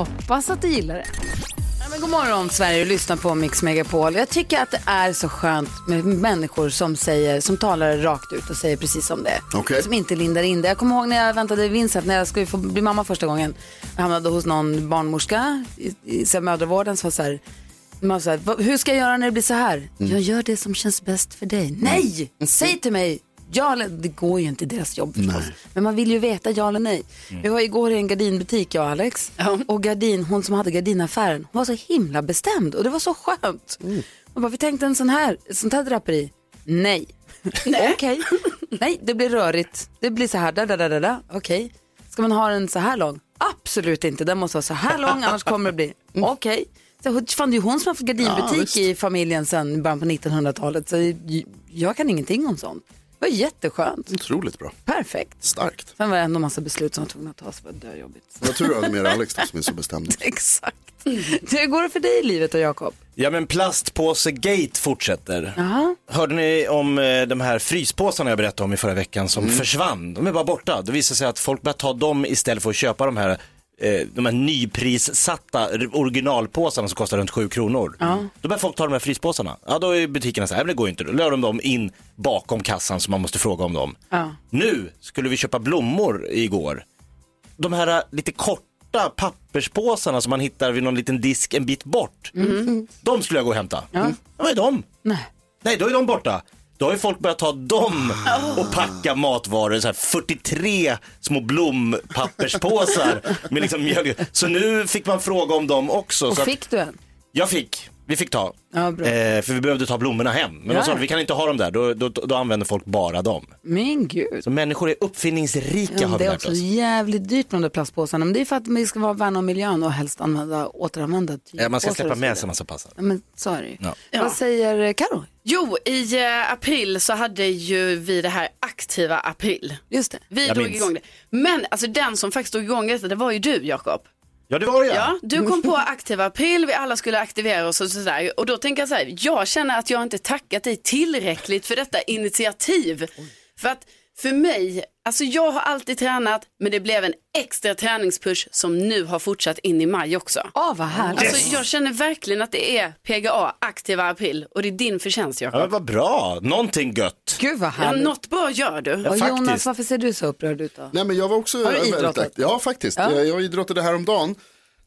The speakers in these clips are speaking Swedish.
Hoppas att du gillar det. Ja, men god morgon Sverige och lyssna på Mix Megapol. Jag tycker att det är så skönt med människor som, säger, som talar rakt ut och säger precis som det är. Okej. Som inte lindar in det. Jag kommer ihåg när jag väntade Vincent när jag skulle få bli mamma första gången. Jag hamnade hos någon barnmorska i, i så här, mödravården som var så här, man så här, "Va- hur ska jag göra när det blir så här? Jag gör det som känns bäst för dig. Nej, säg till mig. Ja, eller, det går ju inte i deras jobb förstås. Men man vill ju veta ja eller nej. Vi var igår i en gardinbutik jag och Alex. Och gardin, hon som hade gardinaffären, hon var så himla bestämd. Och det var så skönt. Och bara, vi tänkte en sån här, sånt här draperi. Nej. Okej. Nej, det blir rörigt. Det blir så här, där, där, där, där. Okej. Ska man ha den så här lång? Absolut inte. Den måste vara så här lång, annars kommer det bli. Okej. Så Fan, det är ju hon som har haft gardinbutik i familjen sedan början på 1900-talet. Så jag kan ingenting om sånt. Det var jätteskönt. Otroligt bra. Perfekt. Starkt. Sen var det ändå massa beslut som var tvungna att tas. Det var döjobbigt. Vad tur du hade med dig Alex då, som är så bestämd. Exakt. Hur går det för dig i livet och Jakob? Ja men plastpåse-gate fortsätter. Jaha. Hörde ni om eh, de här fryspåsarna jag berättade om i förra veckan som försvann? De är bara borta. Det visar sig att folk börjar ta dem istället för att köpa de här eh, de här nyprissatta originalpåsarna som kostar runt 7 kronor. Då börjar folk ta de här fryspåsarna. Ja då är butikerna så här, "Nej, men det går inte. Då lör de dem in bakom kassan så man måste fråga om dem. Ja. Nu skulle vi köpa blommor igår. De här eh, lite korta papperspåsarna som man hittar vid någon liten disk en bit bort. De skulle jag gå och hämta. Mm. Vad är de? Nej. Nej, då är de borta. Då har ju folk börjat ta dem och packa matvaror, så här 43 små blompapperspåsar med liksom mjölk. Så nu fick man fråga om dem också. Och så att fick du en? jag fick, vi fick ta. Ja, bra. Eh, för vi behövde ta blommorna hem. Men Ja. de sa vi kan inte ha dem där, då, då, då använder folk bara dem. Men gud. Så människor är uppfinningsrika Ja, har det vi är lärt också oss. jävligt dyrt med de där plastpåsarna. Men det är för att vi ska vara värna om miljön och helst använda, återanvända typ Ja, man ska släppa med sig en massa passar. Ja, men så är det ju. Ja. Vad säger Karo? Jo, i eh, april så hade ju vi det här aktiva april. Just det. Vi Jag drog minns. igång det. Men alltså den som faktiskt drog igång detta, det var ju du Jakob. Ja, det var det Ja, du kom på aktiva april, vi alla skulle aktivera oss och sådär. Och då tänker jag så här, jag känner att jag inte tackat dig tillräckligt för detta initiativ. För att för mig, alltså jag har alltid tränat, men det blev en extra träningspush som nu har fortsatt in i maj också. Åh, vad härligt. Alltså jag känner verkligen att det är PGA, aktiva april, och det är din förtjänst Jakob. Ja, vad bra, någonting gött. Gud vad Ja, härligt. något bra gör du. och Jonas, varför ser du så upprörd ut då? Nej men jag var också Har du idrottat? Ja faktiskt, Ja. Jag, jag idrottade häromdagen.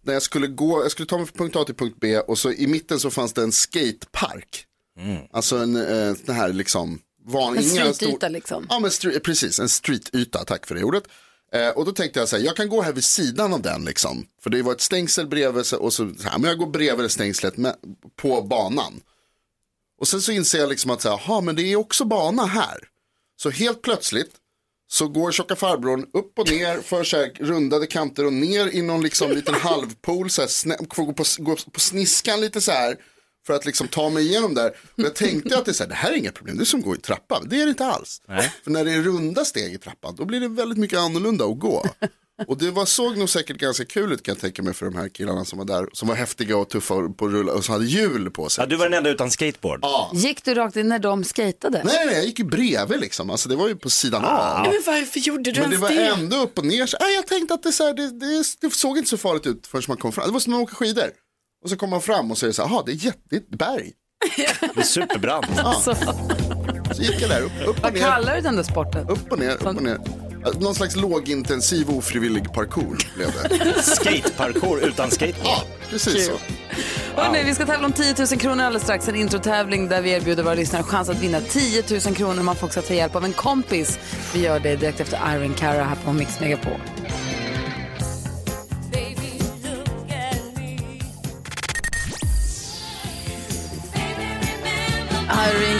När jag skulle gå, jag skulle ta mig från punkt A till punkt B och så i mitten så fanns det en skatepark. Alltså en eh, sån här liksom van, En streetyta liksom. Ja men stre- precis, en streetyta, tack för det ordet. Eh, och då tänkte jag så här, jag kan gå här vid sidan av den liksom. För det var ett stängsel bredvid och så, här, men jag går bredvid stängslet med, på banan. Och sen så inser jag liksom att så här, men det är också bana här. Så helt plötsligt så går tjocka farbrorn upp och ner för så här rundade kanter och ner i någon liksom liten halvpool. Så här, snä- får gå på, gå på sniskan lite så här. För att liksom ta mig igenom där. Men jag tänkte att det, är så här, det här är inga problem, det är som att gå i trappan. Det är det inte alls. För när det är runda steg i trappan, då blir det väldigt mycket annorlunda att gå. Och det var, såg nog säkert ganska kul ut kan jag tänka mig för de här killarna som var där. Som var häftiga och tuffa och på rulla och som hade hjul på sig. Ja, du var den enda utan skateboard. Ja. Gick du rakt in när de skatade? Nej, nej, jag gick ju bredvid liksom. Alltså det var ju på sidan av. Men varför gjorde du Men det ens var det? ändå upp och ner. Så, nej, jag tänkte att det, så här, det, det, det såg inte så farligt ut förrän man kom fram. Det var som att åka skidor. Och så kom man fram och säger så här, jaha, det är jätte, det är ett berg. Det är superbrant. Så, Så gick jag där, upp, upp och vad ner, kallar du den där sporten? upp och ner, upp och ner. Någon slags lågintensiv ofrivillig parkour blev det. Skateparkour utan skateboard. Ja, precis så. Hörrni, vi ska tävla om 10 000 kronor alldeles strax. En introtävling där vi erbjuder våra lyssnare chans att vinna 10 000 kronor. Man får också ta hjälp av en kompis. Vi gör det direkt efter Iron Cara här på Mix Megapol.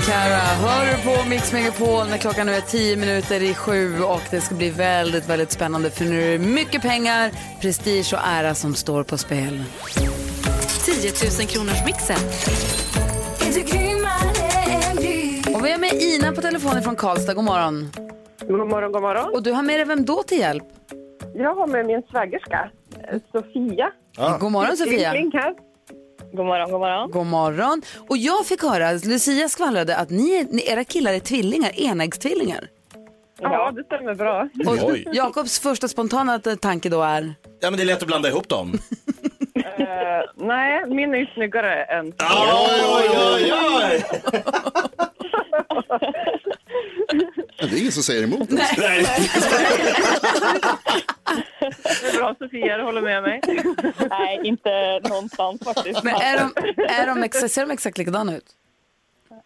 Cara hör du på Mix Megapol när klockan nu är tio minuter i sju och det ska bli väldigt, väldigt spännande för nu är det mycket pengar, prestige och ära som står på spel. 10 000 kronors mixen. Och vi har med Ina på telefon från Karlstad. God morgon. God morgon, god morgon. Och du har med dig vem då till hjälp? Jag har med min svägerska, Sofia. God morgon Sofia. God morgon, god morgon. God morgon. Och jag fick höra, Lucia skvallrade att ni, ni, era killar är tvillingar, enäggstvillingar. Ja, det stämmer bra. Och Oj. Jakobs första spontana tanke då är? Ja men det är lätt att blanda ihop dem. Eh, nej, min är snyggare än Oj, oj, oj, oj! Ja, Det är ingen som säger emot. oss. Nej. Det är bra, Sofia, du håller med mig. Nej, inte någonstans faktiskt. Men är de, är de exakt, ser de exakt likadana ut?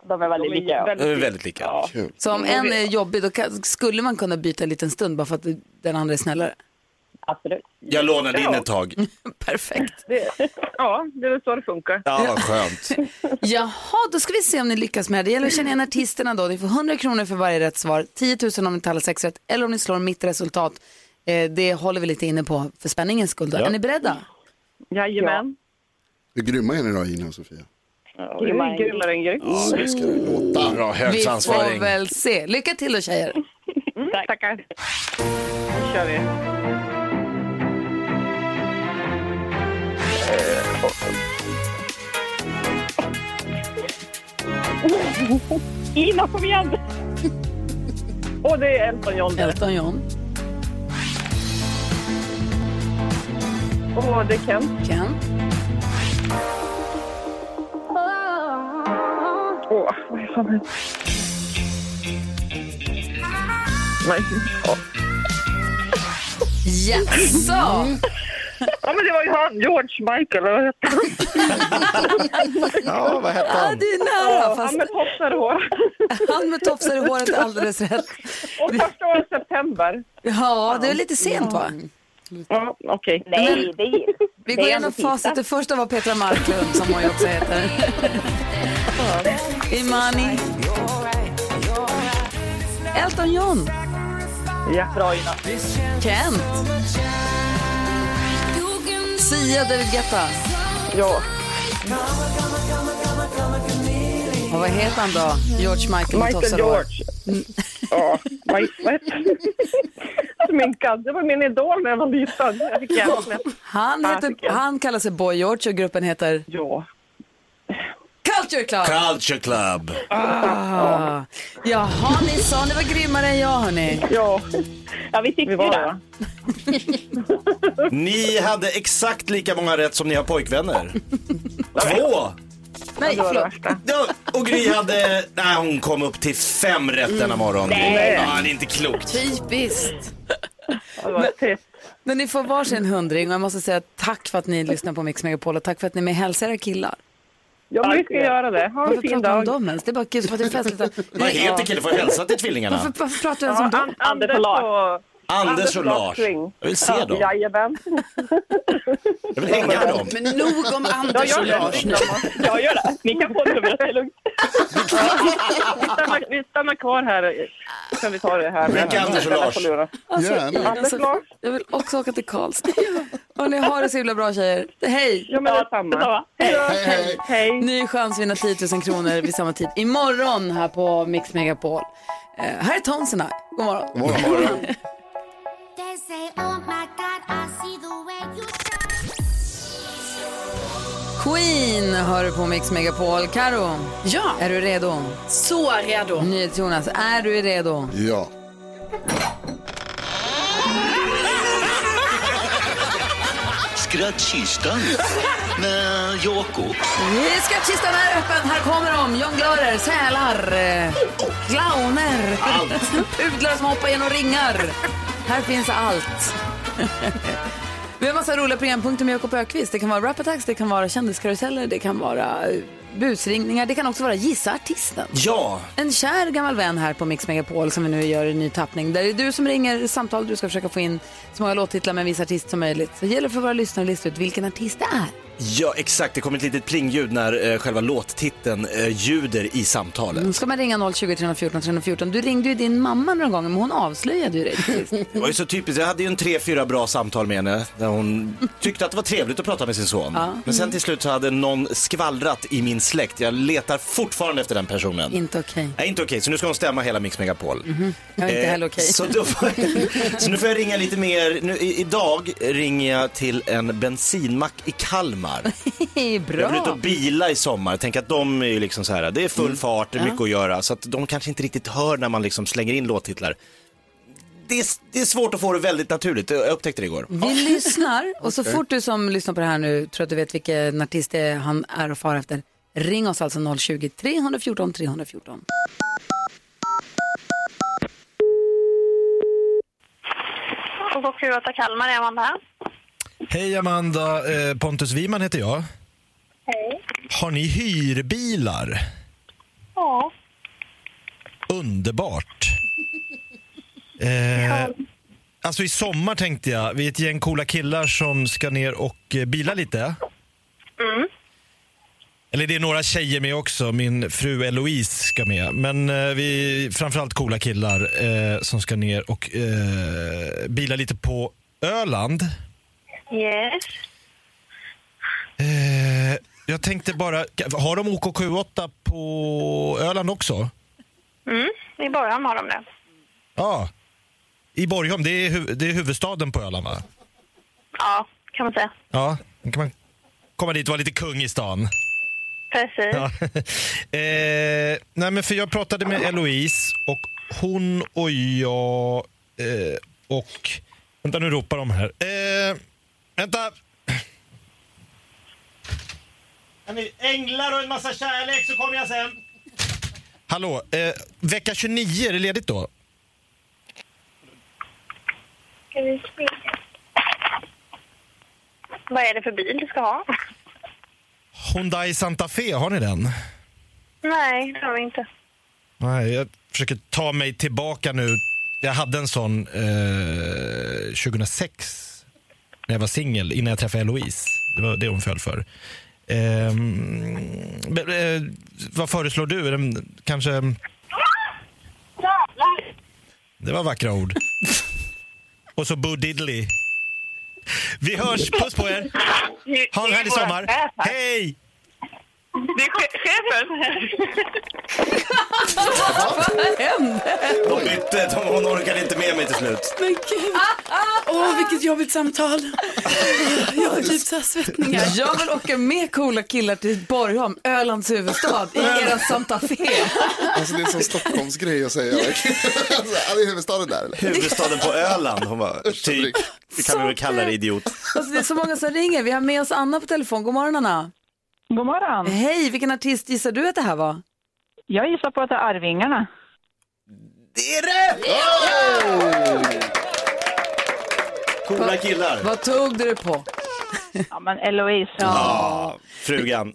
De är väldigt lika. Det är väldigt lika. Så om en är jobbig då kan, skulle man kunna byta en liten stund bara för att den andra är snällare? Absolut. Jag lånar din ett tag. Perfekt. Det, ja, det är väl så det funkar. Ja, vad skönt. Jaha, då ska vi se om ni lyckas med det. Det gäller att känna igen artisterna då. Ni får 100 kronor för varje rätt svar, 10 000 om ni talar sex rätt eller om ni slår mitt resultat. Eh, det håller vi lite inne på för spänningens skull. Då. Ja. Är ni beredda? Jajamän. Hur grymma är ni då, Ina och Sofia? Ja, det är grymmare än gry. Ja, det ska det låta. Bra, hög Vi får svansföring. väl se. Lycka till då tjejer. Mm, tackar. Nu kör vi. Ina, kom igen! Och det är Elton John. där. Elton John, Och det är Kent. Ken, Åh, vad är fan Nej. Ja. Jaså? Ja, men det var ju han, George Michael. eller Vad hette han? Ja, vad hette Ja, han? det är nära. Han Fast med tofsar i hår. han med tofsar i håret alldeles rätt. Och första året september. Ja, det är lite sent va? Ja, okej. Nej, det är... Vi går igenom facit. Det första var Petra Marklund som hon ju också heter. Imani. Elton John. Ja. Ina. Kent. Sia David Guetta. Ja. Och vad heter han då? George Michael Michael. George. Ja, vad heter han? Sminkad. Det var min idol när jag var liten. Jag fick. Han, heter, han kallar sig Boy George och gruppen heter Ja. Culture Club. Culture Club. Ah. Jaha, ni sa ni var grymmare än jag hörni. Ja, Ja, vi tyckte vi ju var det. Ni hade exakt lika många rätt som ni har pojkvänner. Två! Nej, Det var det förlåt. värsta. Ja, och Gry hade, nej hon kom upp till fem rätt denna morgon. Nej. Ja, det är inte klokt. Typiskt. Det var trist. Men ni får varsin hundring och jag måste säga tack för att ni lyssnar på Mix Megapol och tack för att ni är med och hälsar era killar. Ja, men vi ska göra det. Ha en Varför fin pratar vi om dag. dem ens? Det är bara kul för att det är festligt. Vad heter killen? Får jag hälsa till tvillingarna? Varför, varför pratar vi ens om dem? An- Anders och Lars. Anders och Lars. Jag vill se dem. Jajamän. Jag vill hänga med dem. Men nog om Anders och Lars nu. Jag gör det. Ni kan få numret, det är lugnt. Vi stannar, vi stannar kvar här. Kan vi ta det här. Vilka Anders och Lars? Gärna. Anders och Lars. Jag vill också åka till Karlstad. Och ni har det så himla bra tjejer. Hej! Ja, men detsamma. Hej, hej. Hej. Ny chans att vinna 10 000 kronor vid samma tid imorgon här på Mix Megapol. Eh, här är Tonserna. God morgon. God morgon. Queen hör du på Mix Megapol. Karo, Ja, är du redo? så redo. NyhetsJonas, är du redo? Ja. Skrattkistan med Jakob. Skattkistan är öppen. Här kommer de. Jonglörer, sälar, eh, clowner, pudlar som hoppar genom ringar. Här finns allt. Vi har massa roliga programpunkter med Jakob Ökvist. Det kan vara rapattacks, det kan vara kändiskaruseller, det kan vara eh, busringningar, det kan också vara gissa artisten. Ja, En kär gammal vän här på Mix Megapol som vi nu gör en ny tappning. Där det är du som ringer samtal, du ska försöka få in så många låttitlar med en viss artist som möjligt. Så det gäller för våra lyssnare att lista ut vilken artist det är. Ja, exakt. Det kommer ett litet plingljud när eh, själva låttiteln eh, ljuder i samtalet. Nu ska man ringa 020 314 314. Du ringde ju din mamma några gånger men hon avslöjade ju dig. Det var ju så typiskt. Jag hade ju en tre, fyra bra samtal med henne där hon tyckte att det var trevligt att prata med sin son. Ja. Men sen till slut så hade någon skvallrat i min släkt. Jag letar fortfarande efter den personen. Inte okej. Nej, inte okej. Så nu ska hon stämma hela Mix Megapol. Mhm. Jag är inte Eh, heller okej. Så, får jag, så nu får jag ringa lite mer. Nu, i, idag ringer jag till en bensinmack i Kalmar. Jag vill ut Bra. och bila i sommar. Tänk att de är ju liksom så här, det är full fart, det är Ja. mycket att göra. Så att de kanske inte riktigt hör när man liksom slänger in låttitlar. Det är, det är svårt att få det väldigt naturligt, jag upptäckte det igår. Vi lyssnar och så Okej. fort du som lyssnar på det här nu tror att du vet vilken artist det är han är och far efter. Ring oss alltså 020 314 314. Och på Q8 Kalmar är man där. Hej Amanda, eh, Pontus Wiman heter jag. Hej. Har ni hyrbilar? Ja. Underbart. Eh, alltså i sommar tänkte jag, vi är ett gäng coola killar som ska ner och eh, bila lite. Mm. Eller det är några tjejer med också, min fru Eloise ska med. Men eh, vi är framförallt coola killar eh, som ska ner och eh, bila lite på Öland. Yes. Eh, jag tänkte bara, har de OKQ8 på Öland också? Mm. I början har de det. Ja. I Borgholm, det är, hu- det är huvudstaden på Öland va? Ja, kan man säga. Ja, då kan man komma dit och vara lite kung i stan. Precis. Ja. eh, nej men för jag pratade med Eloise och hon och jag eh, och... Vänta nu ropar de här. Eh, vänta! Änglar och en massa kärlek så kommer jag sen. Hallå, eh, vecka 29, är det ledigt då? Ska vi se. Vad är det för bil du ska ha? Hyundai Santa Fe, har ni den? Nej, det har vi inte. Nej, jag försöker ta mig tillbaka nu. Jag hade en sån eh, 2006 när jag var singel, innan jag träffade Eloise. Det var det hon föll för. Ehm, eh, vad föreslår du? Den, kanske... Det var vackra ord. Och så Bo Diddley. Vi hörs, puss på er! Ha en härlig sommar! Hej! Det är che- chefen. Vad hände? De bytte, de, hon orkade inte med mig till slut. Men gud. Åh, vilket jobbigt samtal. Jag har typ så här svettningar. Jag vill åka med coola killar till Borgholm, Ölands huvudstad, i era Santa Fe. Alltså det är en sån Stockholmsgrej att säga. Alltså, är huvudstaden där eller? Huvudstaden på Öland, hon var typ, det kan vi väl kalla det idiot. Alltså, det är så många som ringer. Vi har med oss Anna på telefon. God morgon Anna. God morgon. Hej, vilken artist gissar du att det här var? Jag gissar på att det är Arvingarna. Det är rätt! Coola killar. Vad tog du det på? Ja, men Eloise. Ja, frugan.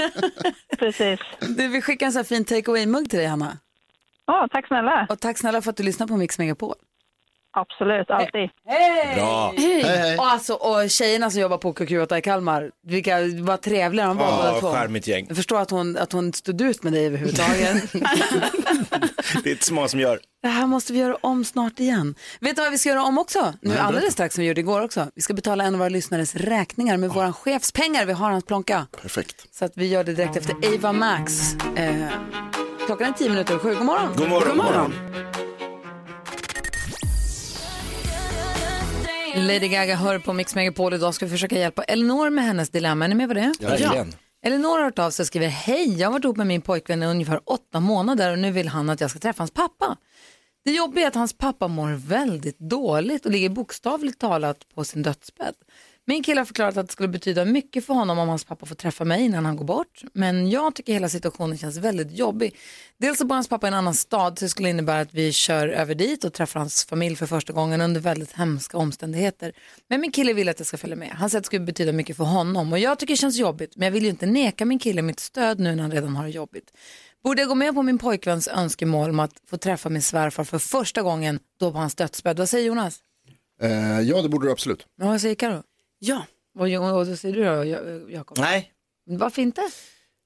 Precis. Du, vi skickar en sån här fin take away-mugg till dig Hanna. Ja, tack snälla. Och tack snälla för att du lyssnar på Mix Megapol. Absolut, alltid. Hej! Bra. Hej! Hej, hej. Och, alltså, och tjejerna som jobbar på KQ8 i Kalmar, vilka vad trevliga de var Ja, båda två. charmigt gäng. Jag förstår att hon, att hon stod ut med dig överhuvudtaget. Det är inte så många som gör. Det här måste vi göra om snart igen. Vet du vad vi ska göra om också? Nu Nej, alldeles strax som vi gjorde igår också. Vi ska betala en av våra lyssnares räkningar med våran chefs pengar. Vi har hans plånka. Perfekt. Så att vi gör det direkt efter Ava Max. Eh, klockan är tio minuter och sju. God morgon. God morgon. God morgon. Lady Gaga hör på Mix Megapol. Idag ska vi försöka hjälpa Elinor med hennes dilemma. Är ni med på det? Verkligen. Elinor har hört av sig och skriver Hej, jag har varit ihop med min pojkvän i ungefär åtta månader och nu vill han att jag ska träffa hans pappa. Det jobbiga är att hans pappa mår väldigt dåligt och ligger bokstavligt talat på sin dödsbädd. Min kille har förklarat att det skulle betyda mycket för honom om hans pappa får träffa mig innan han går bort. Men jag tycker hela situationen känns väldigt jobbig. Dels så bor hans pappa i en annan stad så det skulle innebära att vi kör över dit och träffar hans familj för första gången under väldigt hemska omständigheter. Men min kille vill att jag ska följa med. Han säger att det skulle betyda mycket för honom och jag tycker det känns jobbigt. Men jag vill ju inte neka min kille mitt stöd nu när han redan har det jobbigt. Borde jag gå med på min pojkväns önskemål om att få träffa min svärfar för första gången då på hans dödsbädd? Vad säger Jonas? Eh, ja, det borde du absolut. Ja, vad säger Karo? Ja, Och, och då säger du då, Ja- Jakob? Nej. Varför inte?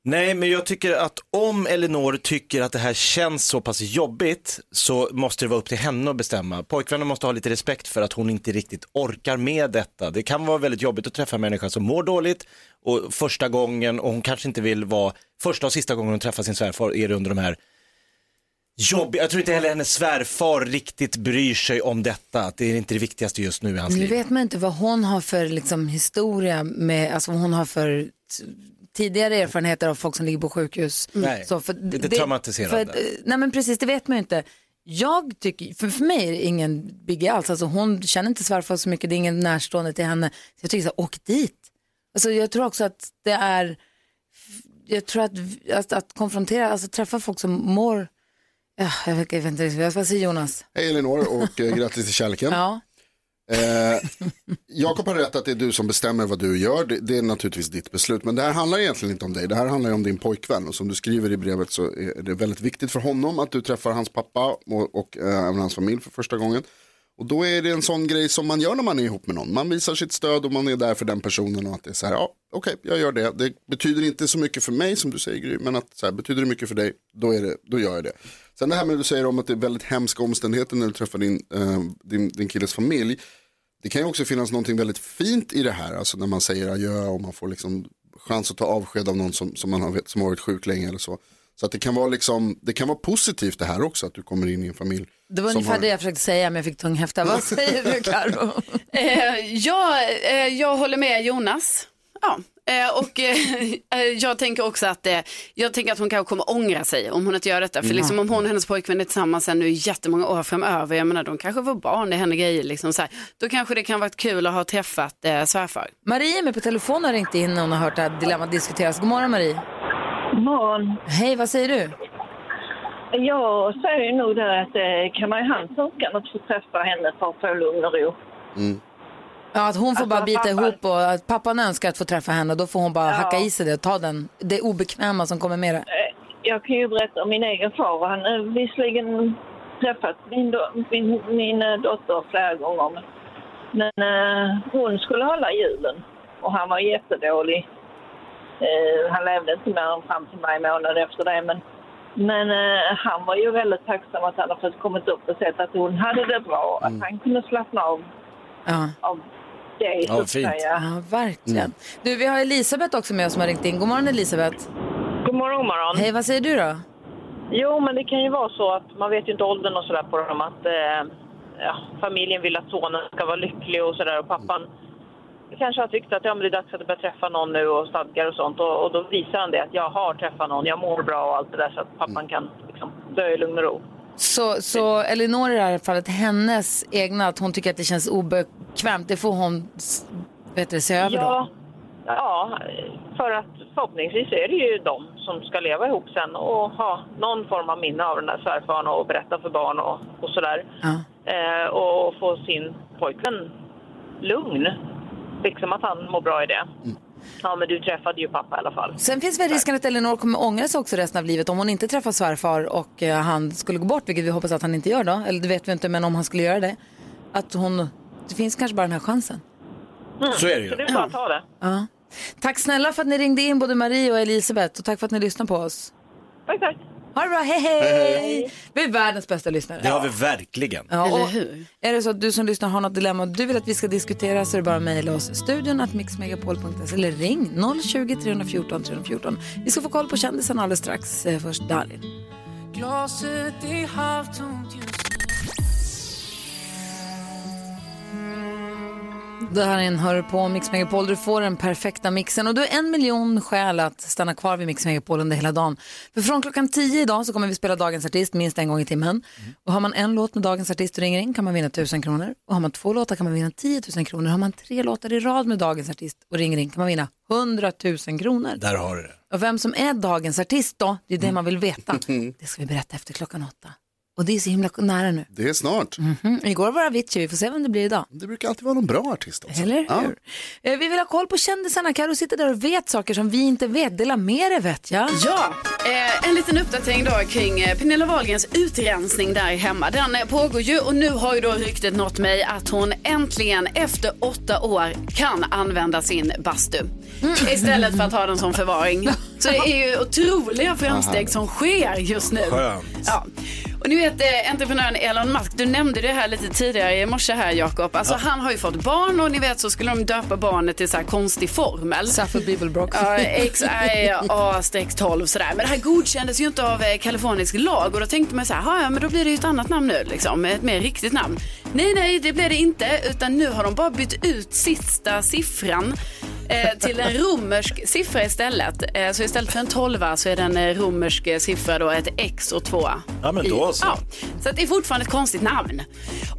Nej, men jag tycker att om Elinor tycker att det här känns så pass jobbigt så måste det vara upp till henne att bestämma. Pojkvännen måste ha lite respekt för att hon inte riktigt orkar med detta. Det kan vara väldigt jobbigt att träffa en människa som mår dåligt och första gången och hon kanske inte vill vara första och sista gången hon träffar sin svärfar är det under de här jobbiga, jag tror inte heller hennes svärfar riktigt bryr sig om detta, det är inte det viktigaste just nu i hans Nu liv. vet man inte vad hon har för liksom, historia med, alltså vad hon har för t- tidigare erfarenheter av folk som ligger på sjukhus. Nej, Så för, lite traumatiserande. för, eh, nej men precis, det vet man ju inte. Jag tycker, för, för mig är det ingen biggie alls, alltså hon känner inte svärfar så mycket, det är ingen närstående till henne. Så jag tycker så här, åk dit. Alltså jag tror också att det är, jag tror att, att, att konfrontera, alltså träffa folk som mår, ja, jag, vet, jag vet inte, vad säger Jonas? Hej Elinor och eh, grattis till kärleken. Ja. Eh, Jakob har rätt att det är du som bestämmer vad du gör. Det, det är naturligtvis ditt beslut. Men det här handlar egentligen inte om dig. Det här handlar ju om din pojkvän. Och som du skriver i brevet så är det väldigt viktigt för honom att du träffar hans pappa och, och eh, även hans familj för första gången. Och då är det en sån grej som man gör när man är ihop med någon. Man visar sitt stöd och man är där för den personen och att det är så här, ja okej, jag gör det. Det betyder inte så mycket för mig som du säger Gry, men att så här, betyder det mycket för dig, då, är det, då gör jag det. Sen det här med att du säger om att det är väldigt hemska omständigheter när du träffar din, eh, din, din killes familj. Det kan ju också finnas någonting väldigt fint i det här, alltså när man säger adjö och man får liksom chans att ta avsked av någon som, som man har, vet- som har varit sjuk länge eller så. Så att det kan vara liksom, det kan vara positivt det här också, att du kommer in i en familj. Det var ungefär har- det jag försökte säga men jag fick tung häfta. Vad säger du Karo? Eh, ja, eh, jag håller med Jonas. Ja. Eh, och eh, jag tänker också att, eh, jag tänker att hon kanske kommer ångra sig om hon inte gör detta. För Mm. liksom, om hon och hennes pojkvän är tillsammans sen nu jättemånga år framöver, jag menar de kanske får barn, det händer grejer liksom så här. Då kanske det kan vara kul att ha träffat eh, svärfar. Marie är med på telefon och har ringt in och hon har hört det här dilemmat diskuteras. God morgon Marie. God morgon. Hej, vad säger du? Jag säger nog där att det kan vara hans önskan att få träffa henne för att få lugn och ro. Ja, att hon får Alltså, bara bita ihop och att pappan önskar att få träffa henne då får hon bara Ja. hacka i sig det och ta den, det obekväma som kommer med det. Jag kan ju berätta om min egen far. Han har visserligen träffat min, do- min, min eh, dotter flera gånger. men- Men eh, hon skulle hålla julen och han var jättedålig. Eh, han levde inte mer än fram till maj månad efter det. Men, men eh, han var ju väldigt tacksam att han hade fått kommit upp och sett att hon hade det bra. Att han kunde slappna av Ja. av så att säga. Ja, verkligen. Du, vi har Elisabeth också med oss som har ringt in. God morgon Elisabeth. God morgon, god morgon. Hej, vad säger du då? Jo, men det kan ju vara så att man vet ju inte åldern och sådär på dem. Att eh, ja, familjen vill att sonen ska vara lycklig och sådär. Och pappan kanske har tyckt att ja, men det är dags att du börjar träffa någon nu och stadgar och sånt. Och, och då visar han det att jag har träffat någon, jag mår bra och allt det där så att pappan kan liksom, dö i lugn och ro. Så, så Elinor i det här fallet, hennes egna, att hon tycker att det känns obekvämt, det får hon vet du, se över då? Ja, ja, för att förhoppningsvis är det ju de som ska leva ihop sen och ha någon form av minne av den där svärfaren och berätta för barn och, och sådär. Eh, och få sin pojkvän lugn. Liksom att han mår bra i det. Ja, men du träffade ju pappa i alla fall. Sen finns väl risken att Elinor kommer ångra sig också resten av livet om hon inte träffar svärfar och eh, han skulle gå bort, vilket vi hoppas att han inte gör då. Eller det vet vi inte, men om han skulle göra det. Att hon, det finns kanske bara den här chansen. Så är det ju. Så det är bara att ta det. Ja. Tack snälla för att ni ringde in, både Marie och Elisabeth. Och tack för att ni lyssnade på oss. Tack, tack. Ha det bra, hej hej! Hej, hej. Vi är världens bästa lyssnare. Det har vi verkligen. Ja, och Är det så att du som lyssnar har något dilemma och du vill att vi ska diskutera så är det bara att mejla oss studion att mixmegapol.se eller ring 020 314 314. Vi ska få koll på kändisen alldeles strax. Eh, Först Darin. Glaset är halvtomt just Det här är en Hör på Mix Megapol. Du får den perfekta mixen och du har en miljon skäl att stanna kvar vid Mix Megapol under hela dagen. För från klockan 10 idag så kommer vi spela dagens artist minst en gång i timmen. Och har man en låt med dagens artist och ringer in kan man vinna 1000 kronor. Och har man två låtar kan man vinna 10 000 kronor. Har man tre låtar i rad med dagens artist och ringer in kan man vinna 100 000 kronor. Där har du det. Och vem som är dagens artist då, det är det man vill veta. Det ska vi berätta efter klockan åtta. Och det är så himla nära nu. Det är snart. Mhm. Igår var det Avicii, vi får se vem det blir idag. Det brukar alltid vara någon bra artist också. Eller hur? Ja. Eh, Vi vill ha koll på kändisarna. Karo sitter där och vet saker som vi inte vet. Dela med er vet jag. Ja, eh, en liten uppdatering då kring eh, Pernilla Wahlgrens utrensning där hemma. Den eh, pågår ju och nu har ju då ryktet nått mig att hon äntligen efter åtta år kan använda sin bastu. Istället för att ha den som förvaring. Så det är ju otroliga framsteg som sker just nu. Skönt. Ja. Och ni vet eh, entreprenören Elon Musk, du nämnde det här lite tidigare i morse här Jakob. Alltså han har ju fått barn och ni vet så skulle de döpa barnet till så här konstig formel. Saffo Bibelbrox. Ja, XIA-12 sådär. Men det här godkändes ju inte av eh, kalifornisk lag och då tänkte man så här, "Ja, ja men då blir det ju ett annat namn nu liksom, ett mer riktigt namn. Nej, nej, det blev det inte, utan nu har de bara bytt ut sista siffran eh, till en romersk siffra istället. Eh, så istället för en 12 så är det en eh, romersk eh, siffra då, ett X och två Ja, men då så. Ja, så det är fortfarande ett konstigt namn.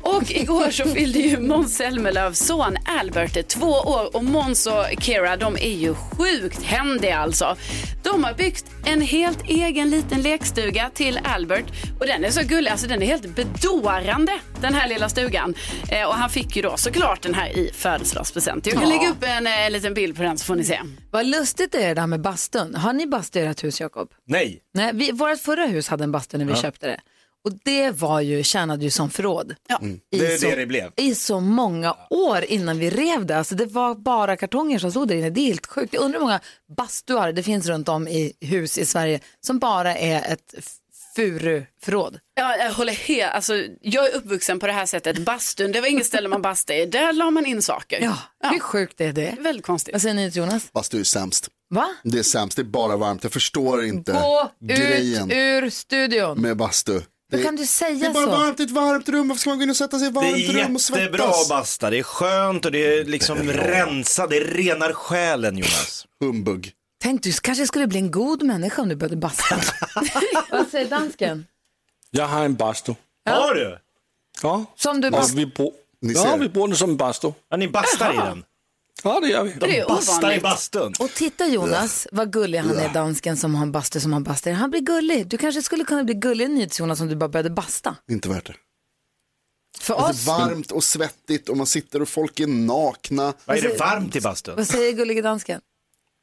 Och igår så fyllde ju Måns Zelmerlöws son Albert två år och Måns och Kira de är ju sjukt händiga alltså. De har byggt en helt egen liten lekstuga till Albert och den är så gullig, alltså den är helt bedårande den här lilla stugan. Eh, och han fick ju då såklart den här i födelsedagspresent. Jag kan Ja. lägga upp en eh, liten bild på den så får ni se. Vad lustigt det är det där med bastun. Har ni bastu i ert hus, Jakob? Nej. Nej, vi, vårt förra hus hade en bastu när vi Ja. köpte det. Och det var ju, tjänade ju som förråd. Mm. I Det är så, det det blev. I så många år innan vi rev det. Alltså det var bara kartonger som stod där inne. Det är helt sjukt. Jag undrar hur många bastuar det finns runt om i hus i Sverige som bara är ett f- furuförråd. Ja, jag håller helt, alltså, jag är uppvuxen på det här sättet. Bastun, det var inget ställe man bastade i. Där la man in saker. Ja, hur sjukt är det? Väldigt konstigt. Vad säger ni till Jonas? Bastu är sämst. Va? Det är sämst, det är bara varmt. Jag förstår inte Gå grejen ut ur studion. med bastu. Hur Det- kan du säga Det är bara så? varmt i ett varmt rum. Varför ska man gå in och sätta sig i ett Det varmt är rum och svettas? jättebra att basta, det är skönt och det är liksom rensa, det renar själen Jonas. Humbug. Tänk du kanske skulle bli en god människa om du började basta. Vad säger dansken? Jag har en bastu. Har du? Ja. Som du bast- vi, bo- Ni ja, vi bor nu som en bastu. Ja, ni bastar i den? Ja, det gör vi. Det är Bastar i bastun. Och titta Jonas, vad gullig han är dansken som har en bastu som har bastu. Han blir gullig. Du kanske skulle kunna bli gullig i Jonas om du bara började basta. Inte värt det. För Det är oss, varmt och svettigt och man sitter och folk är nakna. Vad är det varmt i bastun? vad säger gullige dansken?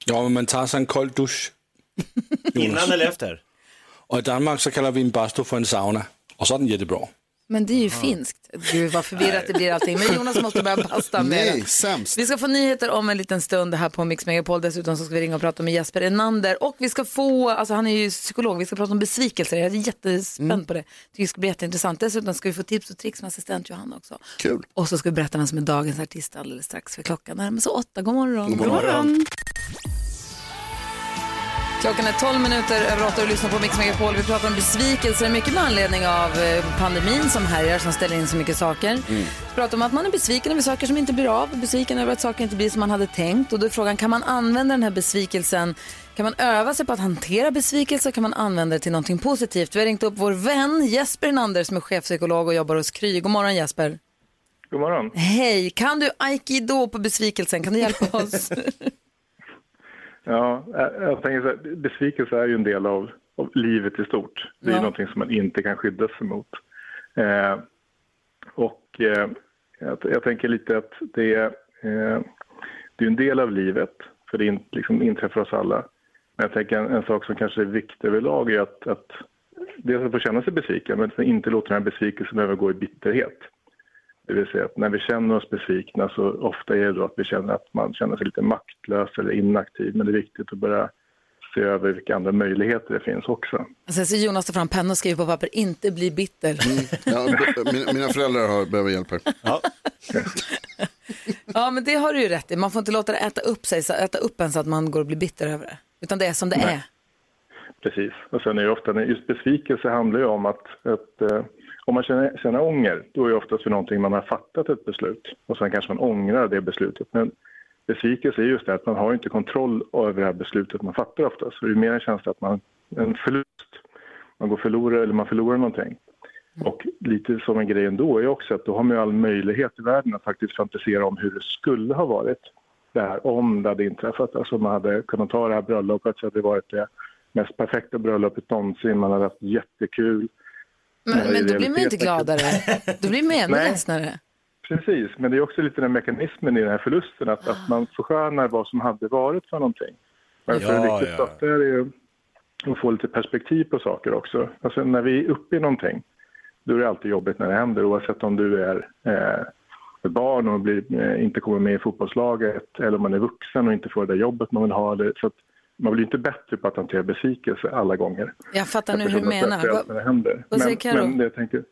Ja, men man tar sig en kall dusch. Innan eller efter? Och i Danmark så kallar vi en bastu för en sauna. Och så är den jättebra. Men det är ju finskt. Gud vad förvirrat det blir allting. Men Jonas måste börja basta med Nej, sämst. Vi ska få nyheter om en liten stund här på Mix Megapol. Dessutom så ska vi ringa och prata med Jesper Enander. Och vi ska få, alltså han är ju psykolog, vi ska prata om besvikelser. Jag är jättespänd Mm. på det. Tycker det ska bli jätteintressant. Dessutom ska vi få tips och tricks med assistent Johanna också. Kul. Och så ska vi berätta vem som är dagens artist alldeles strax för klockan närmar sig åtta. God morgon. God morgon. Klockan är 12 minuter över åtta och lyssnar på Mix Megapol. Vi pratar om besvikelser, mycket med anledning av eh, pandemin som härjar, som ställer in så mycket saker. Vi pratar om att man är besviken över saker som inte blir av, besviken över att saker inte blir som man hade tänkt. Och då är frågan, kan man använda den här besvikelsen, kan man öva sig på att hantera besvikelser, kan man använda det till någonting positivt? Vi har ringt upp vår vän Jesper Enander som är chefpsykolog och jobbar hos Kry. God morgon Jesper. God morgon. Hej, kan du aikido på besvikelsen? Kan du hjälpa oss? Ja, jag jag tänker så här, besvikelse är ju en del av, av livet i stort. Det är Ja. någonting som man inte kan skydda sig mot. Eh, och eh, jag, jag tänker lite att det är, eh, det är en del av livet, för det in, liksom inträffar oss alla. Men jag tänker en, en sak som kanske är viktig överlag är att, att dels att få känna sig besviken, men att inte låta den här besvikelsen övergå i bitterhet. Det vill säga att när vi känner oss besvikna så ofta är det då att vi känner att man känner sig lite maktlös eller inaktiv. Men det är viktigt att börja se över vilka andra möjligheter det finns också. Jag ser Jonas ta fram penna och skriva på papper, inte bli bitter. Ja, b- mina, mina föräldrar har, behöver hjälp här. Ja, men det har du ju rätt i. Man får inte låta det äta upp sig, så äta upp en så att man går och blir bitter över det. Utan det är som det är. Precis. Och sen är det ofta, just besvikelse handlar ju om att, att eh, om man känner, känner ånger, då är det oftast för någonting man har fattat ett beslut och sen kanske man ångrar det beslutet. Men besvikelse är just det att man har inte kontroll över det här beslutet man fattar oftast. Så det är mer en känsla att man, en förlust, man går förlorad eller man förlorar någonting. Och lite som en grej ändå är också att då har man ju all möjlighet i världen att faktiskt fantisera om hur det skulle ha varit det här om det hade inträffat. Alltså man hade kunnat ta det här bröllopet så hade det varit det mest perfekta bröllopet någonsin. Man hade haft jättekul. Men, men då blir man inte gladare. Då blir man ännu ledsnare. Precis, men det är också lite den mekanismen i den här förlusten, att, att man förskönar vad som hade varit för någonting. Men för Ja, det viktigt ja. att det är ju att få lite perspektiv på saker också. Alltså när vi är uppe i någonting, då är det alltid jobbigt när det händer, oavsett om du är eh, barn och blir, eh, inte kommer med i fotbollslaget, eller om man är vuxen och inte får det där jobbet man vill ha. Det, så att man blir inte bättre på att hantera besvikelse alla gånger. Jag fattar nu hur du menar. Vad- när det händer. vad säger men, Karo? men det jag tänker,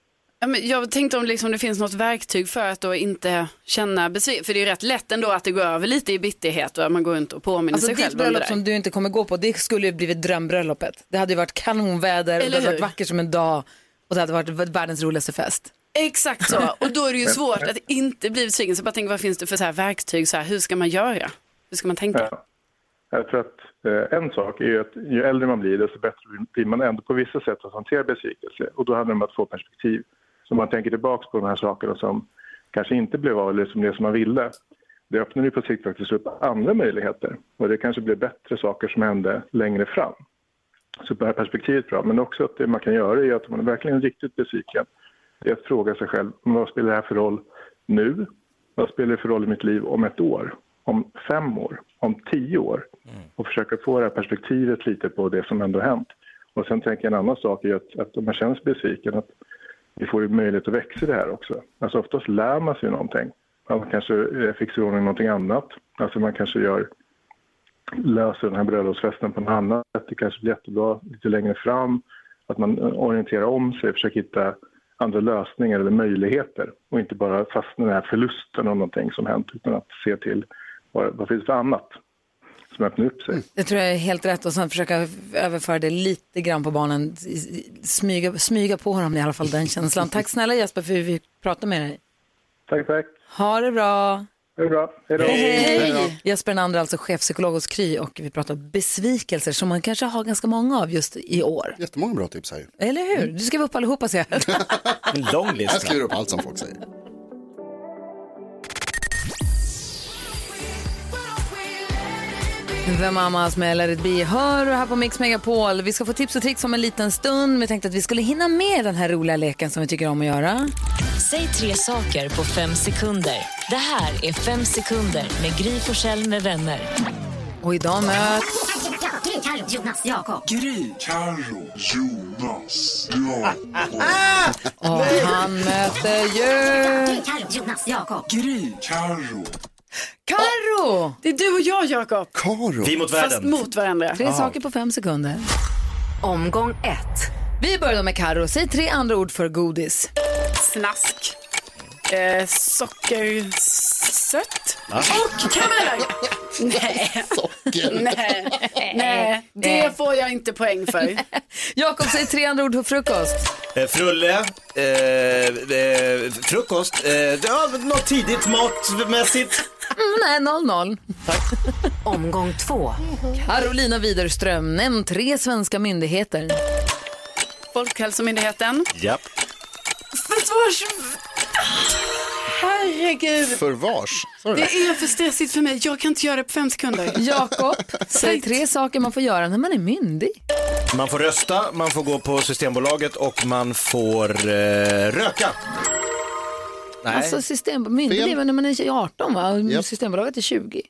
Ja, men jag tänkte om liksom det finns något verktyg för att då inte känna besvikelse. För det är ju rätt lätt ändå att det går över lite i bitterhet och att man går runt och påminner Alltså sig ditt själv om det bröllop där. som du inte kommer gå på, det skulle ju blivit drömbröllopet. Det hade ju varit kanonväder, och det Eller hade varit vackert som en dag och det hade varit världens roligaste fest. Exakt så. Och då är det ju svårt att inte bli besviken. Så jag bara tänker, vad finns det för så här verktyg? Så här, hur ska man göra? Hur ska man tänka? Ja. Jag tror att Eh, en sak är ju att ju äldre man blir desto bättre blir man ändå på vissa sätt att hantera besvikelse. Och då handlar det om att få perspektiv. Så man tänker tillbaka på de här sakerna som kanske inte blev av eller som det som man ville. Det öppnar ju på sikt faktiskt upp andra möjligheter. Och det kanske blir bättre saker som hände längre fram. Så det här perspektivet är bra. Men också att det man kan göra är att om man är verkligen riktigt besviken, det är att fråga sig själv, vad spelar det här för roll nu? Vad spelar det för roll i mitt liv om ett år? Om fem år? Om tio år? Och försöka få det här perspektivet lite på det som ändå hänt. Och sen tänker jag en annan sak är att, att om man känner sig besviken, att vi får ju möjlighet att växa i det här också. Alltså oftast lär man sig någonting. Man kanske eh, fixar ordning någonting annat. Alltså man kanske gör, löser den här bröllopsfesten på något annat sätt. Det kanske blir jättebra lite längre fram. Att man eh, orienterar om sig, försöker hitta andra lösningar eller möjligheter och inte bara fastna i den här förlusten av någonting som hänt utan att se till vad, vad finns det för annat som öppnar upp sig. Det tror jag är helt rätt och sen försöka överföra det lite grann på barnen. Smyga, smyga på dem i alla fall den känslan. Tack snälla Jesper för att vi pratade med dig. Tack, tack. Ha det bra. Det bra. Hej. Hej! Jesper Nander alltså chefpsykolog hos Kry och vi pratar besvikelser som man kanske har ganska många av just i år. Jättemånga bra tips här. Eller hur? Du skriver upp allihopa ser jag. En lång lista. Jag skriver upp allt som folk säger. The Mamas med Let it be hör du här på Mix Megapol. Vi ska få tips och tricks om en liten stund. Men jag tänkte att vi skulle hinna med den här roliga leken som vi tycker om att göra. Säg tre saker på fem sekunder. Det här är Fem sekunder med Gry Forssell med vänner. Och idag möts... Gry, Carro, Jonas, Jakob. Gry, Carro, Jonas, Jakob. Och han möter ju... Carro, Jonas, Jakob. Gry, Carro. Carro! Det är du och jag Jakob. Karo. Vi mot Fast världen. mot varandra. Tre saker på fem sekunder. Omgång ett. Vi börjar då med Carro. Säg tre andra ord för godis. Snask. Eh, sockersött. Och karameller. Nej. Nej. Nej, det får jag inte poäng för. Jakob, säg tre andra ord för frukost. Eh, frulle, eh, eh, frukost, eh, ja, något tidigt matmässigt. Mm, nej, 0-0. Omgång två. Carolina Widerström, nämn tre svenska myndigheter. Folkhälsomyndigheten. Japp. Försvars... Herregud. Förvars. Det? är för stressigt för mig. Jag kan inte göra det på fem sekunder. Jakob, säg tre saker man får göra när man är myndig. Man får rösta, man får gå på Systembolaget och man får eh, röka. Nej. Alltså system, myndig när man är 18 va? Och Japp. Systembolaget är 20.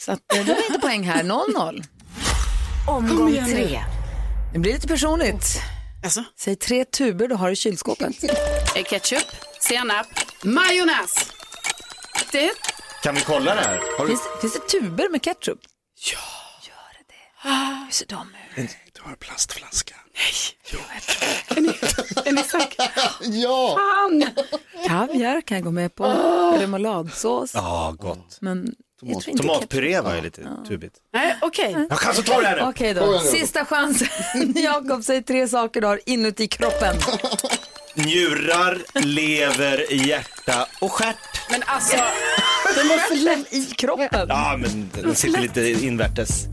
Så att, eh, det var inte poäng här, 0-0. Omgång tre. Det blir lite personligt. Alltså, Säg tre tuber du har i kylskåpet. eh, ketchup, senap, majonnäs. Det Kan vi kolla det här? Har du... Finns, finns det tuber med ketchup? Ja. Gör det det? Hur ser de ut? Du har en plastflaska. Är ni säkra? Ja! Fan. Kaviar kan jag gå med på. Remouladsås. Ja, gott. Men inte Tomatpuré var ju lite tubigt. Nej, okej. Jag kan så ta det här nu. Okej Kom då, sista chansen. Jakob, säg tre saker du har inuti kroppen. Njurar, lever, hjärta och stjärt. Men alltså, Den är för lätt i kroppen. Ja, men den sitter lite invärtes.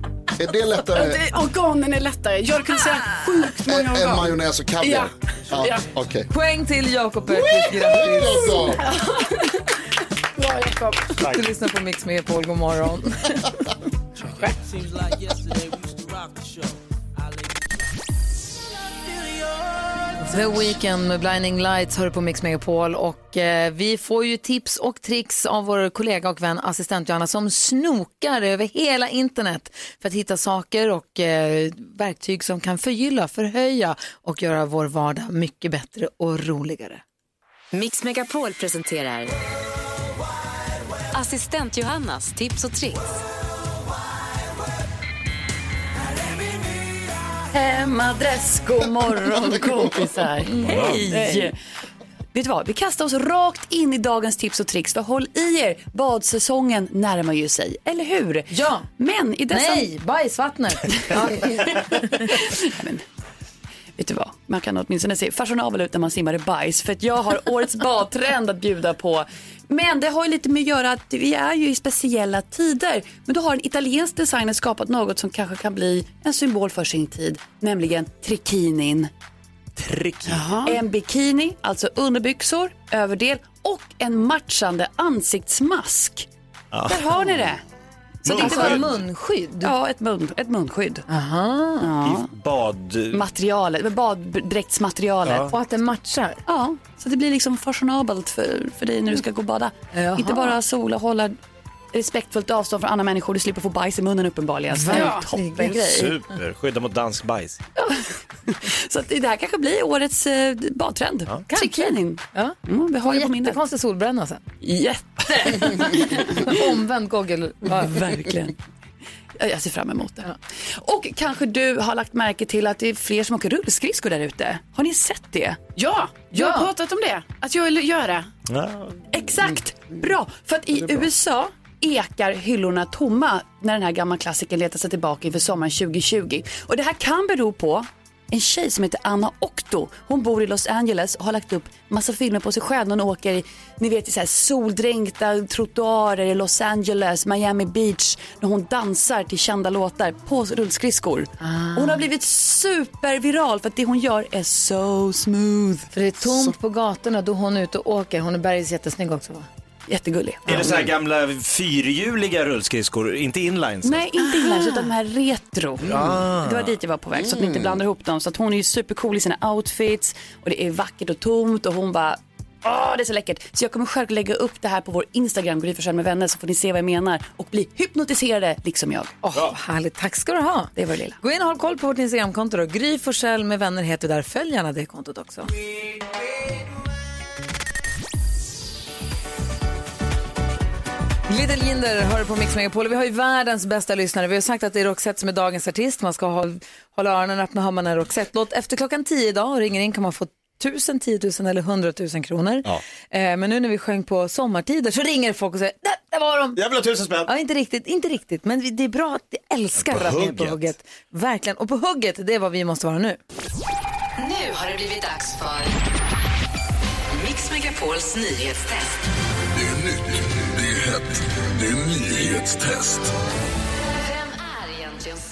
Är det lättare det, organen är lättare. Jag kunde säga sjukt många organ. majonnäs och kaviar? Ja. Ja. Okej. Poäng till Jakob Öqvist, grattis. Bra Jakob. Du lyssnar på Mix Megapol, god morgon. the Weeknd med Blinding Lights hör på Mix Megapol och eh, vi får ju tips och tricks av vår kollega och vän assistent Johanna som snokar över hela internet för att hitta saker och eh, verktyg som kan förgylla, förhöja och göra vår vardag mycket bättre och roligare. Mix Megapol presenterar Assistent Johannas tips och tricks. Hemadress, god morgon kompisar. Hej! Vet du vad, vi kastar oss rakt in i dagens tips och tricks. För håll i er, badsäsongen närmar ju sig, eller hur? Ja. Men i dessa... Nej, bajsvattnet. Men, vet du vad, man kan åtminstone se fashionabel ut när man simmar i bajs. För att jag har årets badtrend att bjuda på. Men det har ju lite med att göra att vi är ju i speciella tider. Men då har en italiensk designer skapat något som kanske kan bli en symbol för sin tid. Nämligen trikinin. Trikini? En bikini, alltså underbyxor, överdel och en matchande ansiktsmask. Där har ni det. Så det inte var munskydd? Ja, ett, mun, ett munskydd. Aha. Ja. Bad... Materialet, baddräktsmaterialet. Ja. Och att det matchar? Ja, så det blir liksom fashionabelt för, för dig när du ska gå och bada. Jaha. Inte bara sola, hålla respektfullt avstånd från andra människor. Du slipper få bajs i munnen uppenbarligen. Så det är en toppengrej. Super, skydda mot dansk bajs. Så att det här kanske blir årets eh, badtrend. Ja. Trikinin. Ja. Mm, vi har det på minnet. Jättekonstig solbränna sen. Jätte! Omvänd goggel. Verkligen. Jag ser fram emot det. Och kanske du har lagt märke till att det är fler som åker rullskridskor där ute. Har ni sett det? Ja, jag har pratat om det. Att jag vill göra. Exakt, bra. För att i USA ekar hyllorna tomma när den här gamla klassikern letar sig tillbaka inför sommaren 2020. Och det här kan bero på en tjej som heter Anna Octo. Hon bor i Los Angeles och har lagt upp massa filmer på sig själv. Hon åker ni vet, i så här soldränkta trottoarer i Los Angeles, Miami Beach. När hon dansar till kända låtar på rullskridskor. Hon har blivit superviral för att det hon gör är so smooth. För det är tomt på gatorna då hon är ute och åker. Hon är bergis jättesnygg också va? Jättegullig. Är det så här gamla fyrhjuliga rullskridskor, inte inlines? Nej, inte inlines utan de här retro. Ah. Det var dit jag var på väg så att ni inte Mm. blandar ihop dem. Så att hon är ju supercool i sina outfits och det är vackert och tomt och hon bara Åh, det är så läckert. Så jag kommer själv lägga upp det här på vår Instagram, Gry Forssell med vänner, så får ni se vad jag menar och bli hypnotiserade liksom jag. Åh, härligt. Tack ska du ha. Det var det lilla. Gå in och håll koll på vårt Instagramkonto då. Gry Forssell med vänner heter där. Följ gärna det kontot också. Little Jinder hör på Mix Megapol. Vi har ju världens bästa lyssnare. Vi har sagt att det är Roxette som är dagens artist. Man ska ha, hålla öronen öppna hör man en Roxette-låt. Efter klockan tio idag och ringer in kan man få tusen, tio tusen eller hundratusen kronor. Ja. Eh, men nu när vi sjöng på sommartider så ringer folk och säger där, där var de. Jag vill ha tusen spänn. Ja, inte riktigt, inte riktigt. Men det är bra att vi älskar På att ni är på hugget. hugget. Verkligen. Och på hugget, det är vad vi måste vara nu. Nu har det blivit dags för Mix Megapols nyhetstest. Det är det är nyhetstest.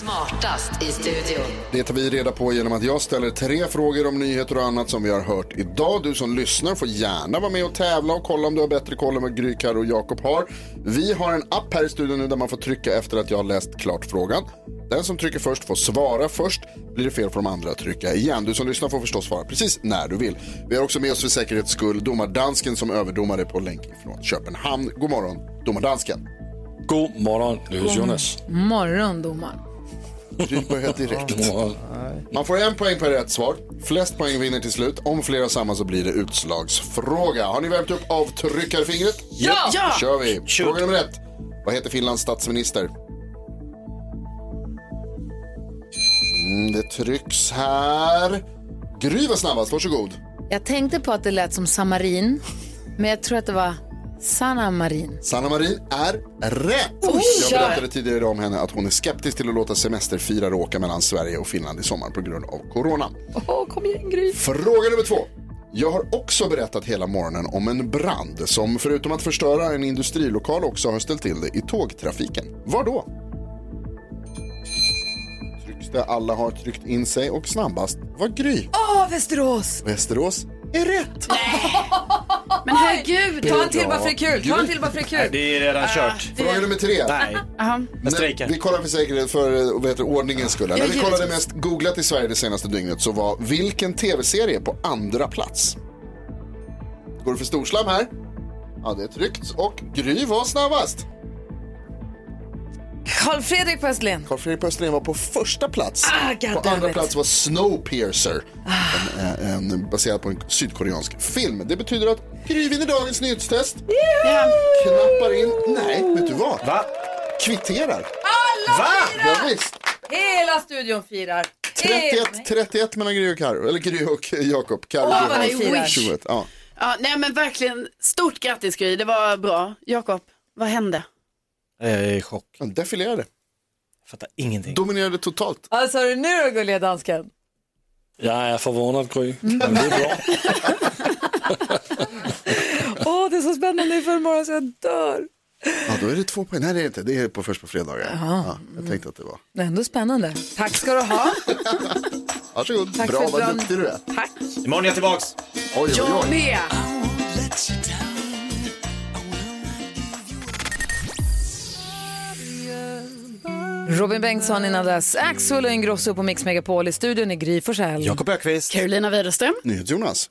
Är smartast i studion? Det tar vi reda på genom att jag ställer tre frågor om nyheter och annat som vi har hört idag. Du som lyssnar får gärna vara med och tävla och kolla om du har bättre koll än vad Gry, Karo och Jakob har. Vi har en app här i studion nu där man får trycka efter att jag har läst klart frågan. Den som trycker först får svara först. Blir det fel får de andra trycka igen. Du som lyssnar får förstås svara precis när du vill. Vi har också med oss för säkerhets skull domardansken som överdomare på länk från Köpenhamn. God morgon, domardansken. God morgon, Jonas. Morgon, domaren. Börjar direkt. Man får en poäng per rätt svar. Flest poäng vinner till slut. Om flera samma så blir det utslagsfråga. Har ni värmt upp avtryckarfingret? Ja! Ja! Då kör vi. Fråga nummer ett. Vad heter Finlands statsminister? Mm, det trycks här. Gry var snabbast, varsågod. Jag tänkte på att det lät som Samarin, men jag tror att det var Sanna Marin. Sanna Marin är rätt. Oj! Jag berättade tidigare idag om henne att hon är skeptisk till att låta semesterfirare åka mellan Sverige och Finland i sommar på grund av corona. Åh, kom igen Gry. Fråga nummer två. Jag har också berättat hela morgonen om en brand som förutom att förstöra en industrilokal också har ställt till det i tågtrafiken. Var då? Trycks det, alla har tryckt in sig och snabbast var Gry. Åh, Västerås! Västerås är rätt. Men herregud. Ta en till bara för det är kul. Ta en till bara för det är kul. Nej, det är redan kört. Fråga nummer tre. Nej, jag strejkar. Vi kollar för säkerhet för vad heter, ordningens skull. När vi kollade mest googlat i Sverige det senaste dygnet så var vilken tv-serie på andra plats? Går det för storslam här? Ja, det är tryggt. Och Gry var snabbast. Karl Fredrik på Österlen. Carl Fredrik på Österlen var på första plats. Ah, på andra plats var Snowpiercer. En, eh, en, baserad på en sydkoreansk film. Det betyder att Gry vinner dagens nyhetstest. Knappar in. Nej, vet du vad? Va? Kvitterar. Alla Va? Ja, firar! visst. Hela studion firar. 31, 31 mellan Gry och Karo. Eller Gry och Jakob. Karo Gry vad ni firar. 21. Ja. Ja, nej men verkligen stort grattis Gry, det var bra. Jakob, vad hände? Jag är i chock. Han defilerade. Jag fattar ingenting. Dominerade totalt. Vad sa du nu då gulliga dansken? Jag är förvånad, Gry. Men det är bra. Åh, det är så spännande inför imorgon så jag dör. Ja, då är det två poäng. Nej, det är inte. Det är på först på fredagar. Ja, jag tänkte att det var. Det är ändå spännande. Tack ska du ha. Varsågod. Tack bra, för vad bra- duktig du är. Tack. Imorgon är jag tillbaks. Oj, oj, Jag oj. med. Robin Bengtsson innan dess. Axel och Ingrosso på Mix Megapol i studion i Gry Forssell. Jakob Ökvist. Carolina Widerström. NyhetsJonas.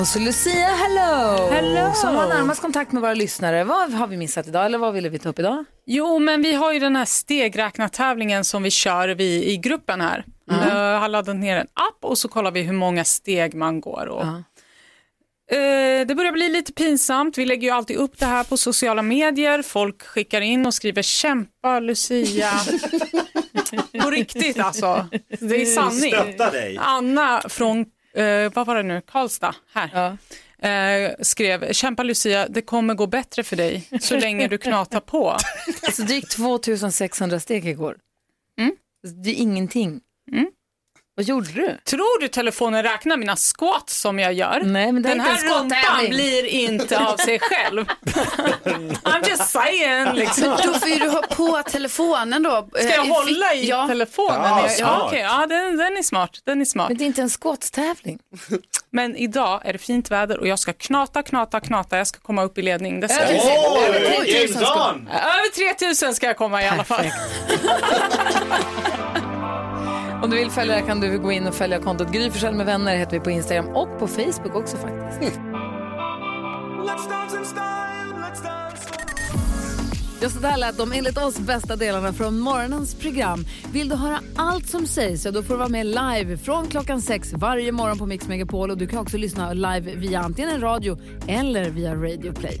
Och så Lucia, hello! Hello. Som har närmast kontakt med våra lyssnare. Vad har vi missat idag eller vad ville vi ta upp idag? Jo, men vi har ju den här stegräknartävlingen som vi kör vi i gruppen här. Jag har laddat ner en app och så kollar vi hur många steg man går. Och, Eh, det börjar bli lite pinsamt. Vi lägger ju alltid upp det här på sociala medier. Folk skickar in och skriver kämpa Lucia. på riktigt alltså. Det är sanning. Anna från, eh, vad var det nu, Karlstad, här. Eh, skrev, kämpa Lucia, det kommer gå bättre för dig så länge du knatar på. Alltså det gick 2600 steg igår. Mm. Det är ingenting. Vad gjorde du? Tror du telefonen räknar mina squats som jag gör? Nej, men det Den här rumpan blir inte av sig själv. I'm just saying liksom. Men då får ju du ha på telefonen då. Ska jag Eh, hålla i ja. telefonen? Ja, ja, okej, ja den, den är smart. Den är smart. Men det är inte en squat-tävling. Men idag är det fint väder och jag ska knata, knata, knata. Jag ska komma upp i ledning. Det ska Över tre- över Oj, 3000 ska-. Över 3000 ska jag komma i alla fall. Om du vill följa det kan du gå in och följa kontot Gry Forssell med vänner heter vi på Instagram och på Facebook också faktiskt. Ja, så där lät de enligt oss bästa delarna från morgonens program. Vill du höra allt som sägs så då får du vara med live från klockan sex varje morgon på Mix Megapol och du kan också lyssna live via antingen en radio eller via Radio Play.